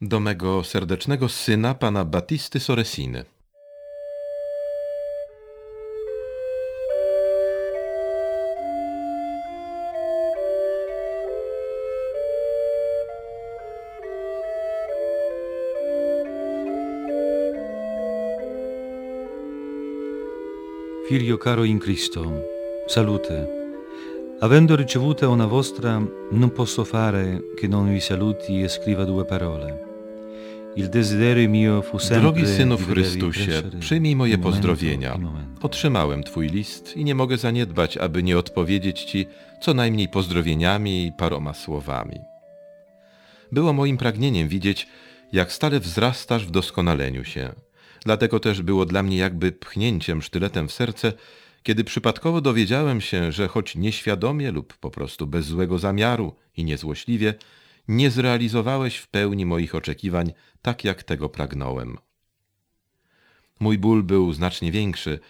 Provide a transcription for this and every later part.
do mego serdecznego syna, pana Batisty Soresiny. Figlio caro in Cristo, salute. Avendo ricevuta una vostra, non posso fare che non vi saluti e scriva due parole. Drogi synu w Chrystusie, przyjmij moje pozdrowienia. Otrzymałem Twój list i nie mogę zaniedbać, aby nie odpowiedzieć Ci co najmniej pozdrowieniami i paroma słowami. Było moim pragnieniem widzieć, jak stale wzrastasz w doskonaleniu się. Dlatego też było dla mnie jakby pchnięciem sztyletem w serce, kiedy przypadkowo dowiedziałem się, że choć nieświadomie lub po prostu bez złego zamiaru i niezłośliwie, nie zrealizowałeś w pełni moich oczekiwań tak, jak tego pragnąłem. Mój ból był znacznie większy,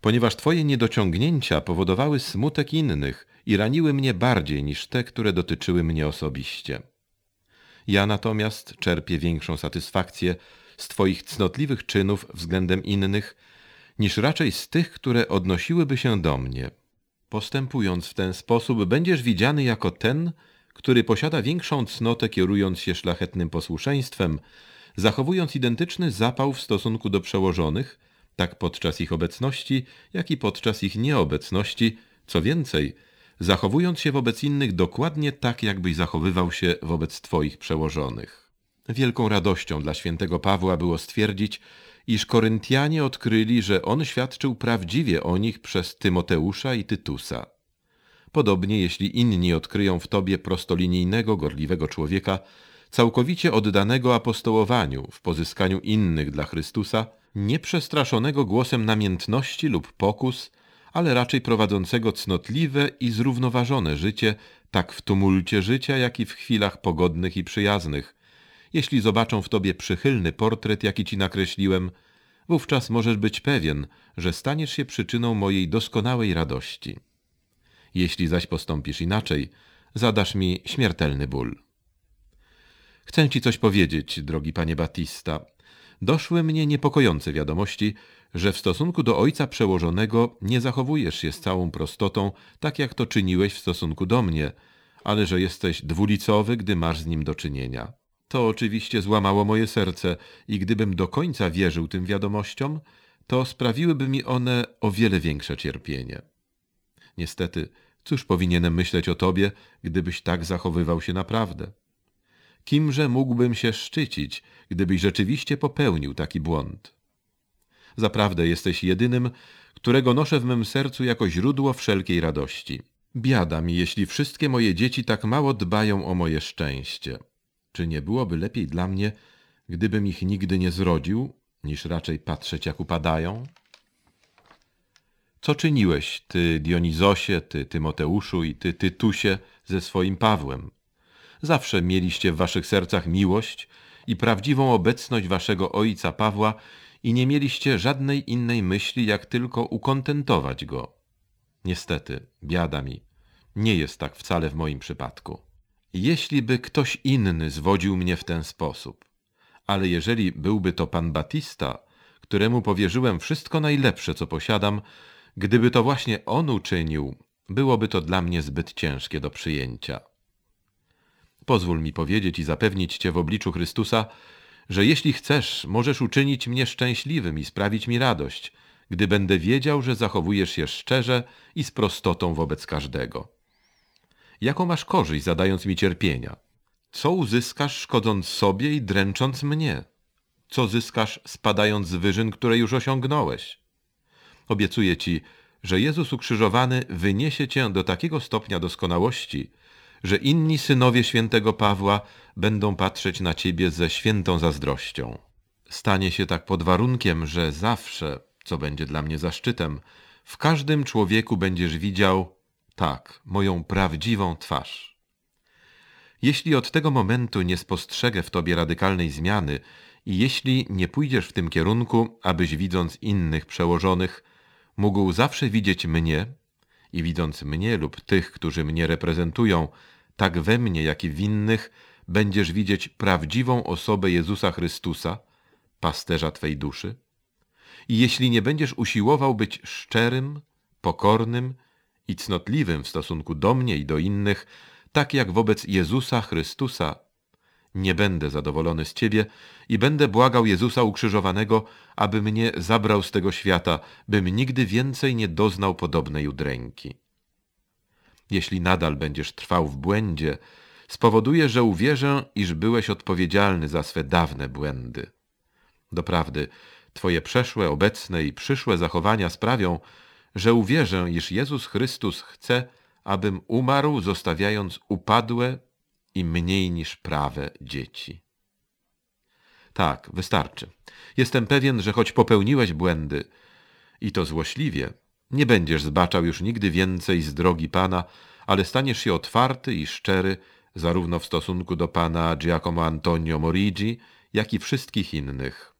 ponieważ Twoje niedociągnięcia powodowały smutek innych i raniły mnie bardziej niż te, które dotyczyły mnie osobiście. Ja natomiast czerpię większą satysfakcję z Twoich cnotliwych czynów względem innych, niż raczej z tych, które odnosiłyby się do mnie. Postępując w ten sposób, będziesz widziany jako ten, który posiada większą cnotę, kierując się szlachetnym posłuszeństwem, zachowując identyczny zapał w stosunku do przełożonych, tak podczas ich obecności, jak i podczas ich nieobecności, co więcej, zachowując się wobec innych dokładnie tak, jakbyś zachowywał się wobec Twoich przełożonych. Wielką radością dla świętego Pawła było stwierdzić, iż Koryntianie odkryli, że on świadczył prawdziwie o nich przez Tymoteusza i Tytusa. Podobnie, jeśli inni odkryją w tobie prostolinijnego, gorliwego człowieka, całkowicie oddanego apostołowaniu w pozyskaniu innych dla Chrystusa, nieprzestraszonego głosem namiętności lub pokus, ale raczej prowadzącego cnotliwe i zrównoważone życie, tak w tumulcie życia, jak i w chwilach pogodnych i przyjaznych. Jeśli zobaczą w tobie przychylny portret, jaki ci nakreśliłem, wówczas możesz być pewien, że staniesz się przyczyną mojej doskonałej radości. Jeśli zaś postąpisz inaczej, zadasz mi śmiertelny ból. Chcę ci coś powiedzieć, drogi panie Batista. Doszły mnie niepokojące wiadomości, że w stosunku do ojca przełożonego nie zachowujesz się z całą prostotą, tak jak to czyniłeś w stosunku do mnie, ale że jesteś dwulicowy, gdy masz z nim do czynienia. To oczywiście złamało moje serce i gdybym do końca wierzył tym wiadomościom, to sprawiłyby mi one o wiele większe cierpienie. Niestety, cóż powinienem myśleć o tobie, gdybyś tak zachowywał się naprawdę? Kimże mógłbym się szczycić, gdybyś rzeczywiście popełnił taki błąd? Zaprawdę jesteś jedynym, którego noszę w mym sercu jako źródło wszelkiej radości. Biada mi, jeśli wszystkie moje dzieci tak mało dbają o moje szczęście. Czy nie byłoby lepiej dla mnie, gdybym ich nigdy nie zrodził, niż raczej patrzeć, jak upadają? Co czyniłeś, ty Dionizosie, ty Tymoteuszu i ty Tytusie ze swoim Pawłem? Zawsze mieliście w waszych sercach miłość i prawdziwą obecność waszego ojca Pawła i nie mieliście żadnej innej myśli, jak tylko ukontentować go. Niestety, biada mi, nie jest tak wcale w moim przypadku. Jeśli by ktoś inny zwodził mnie w ten sposób, ale jeżeli byłby to pan Batista, któremu powierzyłem wszystko najlepsze, co posiadam, gdyby to właśnie on uczynił, byłoby to dla mnie zbyt ciężkie do przyjęcia. Pozwól mi powiedzieć i zapewnić Cię w obliczu Chrystusa, że jeśli chcesz, możesz uczynić mnie szczęśliwym i sprawić mi radość, gdy będę wiedział, że zachowujesz się szczerze i z prostotą wobec każdego. Jaką masz korzyść, zadając mi cierpienia? Co uzyskasz, szkodząc sobie i dręcząc mnie? Co zyskasz, spadając z wyżyn, które już osiągnąłeś? Obiecuję Ci, że Jezus ukrzyżowany wyniesie Cię do takiego stopnia doskonałości, że inni synowie świętego Pawła będą patrzeć na Ciebie ze świętą zazdrością. Stanie się tak pod warunkiem, że zawsze, co będzie dla mnie zaszczytem, w każdym człowieku będziesz widział, tak, moją prawdziwą twarz. Jeśli od tego momentu nie spostrzegę w Tobie radykalnej zmiany i jeśli nie pójdziesz w tym kierunku, abyś widząc innych przełożonych, mógł zawsze widzieć mnie i widząc mnie lub tych, którzy mnie reprezentują, tak we mnie, jak i w innych, będziesz widzieć prawdziwą osobę Jezusa Chrystusa, pasterza Twej duszy? I jeśli nie będziesz usiłował być szczerym, pokornym i cnotliwym w stosunku do mnie i do innych, tak jak wobec Jezusa Chrystusa, nie będę zadowolony z Ciebie i będę błagał Jezusa ukrzyżowanego, aby mnie zabrał z tego świata, bym nigdy więcej nie doznał podobnej udręki. Jeśli nadal będziesz trwał w błędzie, spowoduje, że uwierzę, iż byłeś odpowiedzialny za swe dawne błędy. Doprawdy, Twoje przeszłe, obecne i przyszłe zachowania sprawią, że uwierzę, iż Jezus Chrystus chce, abym umarł, zostawiając upadłe i mniej niż prawe dzieci. Tak, wystarczy. Jestem pewien, że choć popełniłeś błędy, i to złośliwie, nie będziesz zbaczał już nigdy więcej z drogi Pana, ale staniesz się otwarty i szczery zarówno w stosunku do Pana Giacomo Antonio Morigi, jak i wszystkich innych.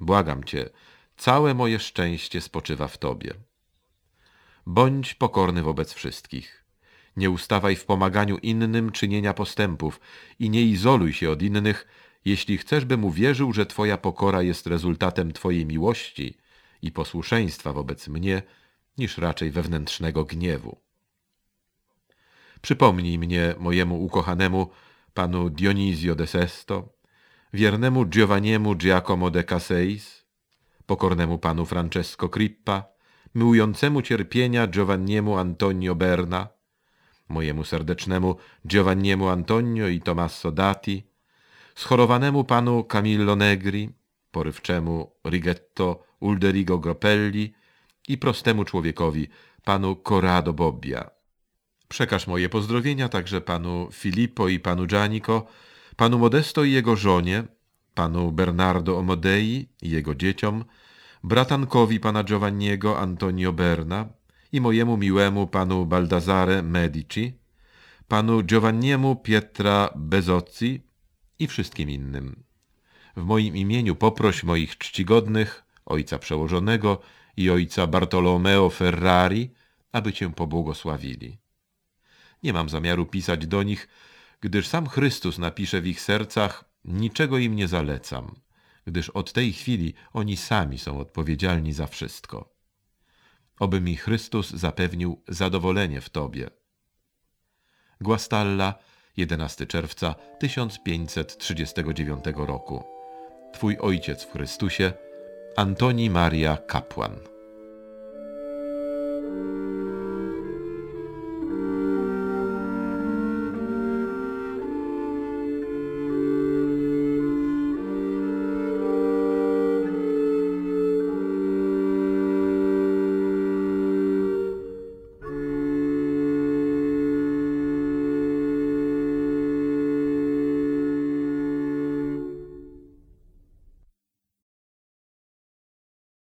Błagam Cię, całe moje szczęście spoczywa w Tobie. Bądź pokorny wobec wszystkich. Nie ustawaj w pomaganiu innym czynienia postępów i nie izoluj się od innych, jeśli chcesz, bym uwierzył, że Twoja pokora jest rezultatem Twojej miłości i posłuszeństwa wobec mnie, niż raczej wewnętrznego gniewu. Przypomnij mnie mojemu ukochanemu panu Dionizio de Sesto, wiernemu Giovanniemu Giacomo de Caseis, pokornemu panu Francesco Crippa, myłującemu cierpienia Giovanniemu Antonio Berna, mojemu serdecznemu Giovanniemu Antonio i Tommaso Dati, schorowanemu panu Camillo Negri, porywczemu Rigetto Ulderigo Gropelli i prostemu człowiekowi, panu Corrado Bobbia. Przekaż moje pozdrowienia także panu Filippo i panu Giannico, panu Modesto i jego żonie, panu Bernardo Omodei i jego dzieciom, bratankowi pana Giovanniego Antonio Berna i mojemu miłemu panu Baldazare Medici, panu Giovanniemu Pietra Bezozzi i wszystkim innym. W moim imieniu poproś moich czcigodnych, ojca przełożonego i ojca Bartolomeo Ferrari, aby cię pobłogosławili. Nie mam zamiaru pisać do nich, gdyż sam Chrystus napisze w ich sercach, niczego im nie zalecam, gdyż od tej chwili oni sami są odpowiedzialni za wszystko. Oby mi Chrystus zapewnił zadowolenie w Tobie. Guastalla, 11 czerwca 1539 roku. Twój ojciec w Chrystusie, Antoni Maria Kapłan.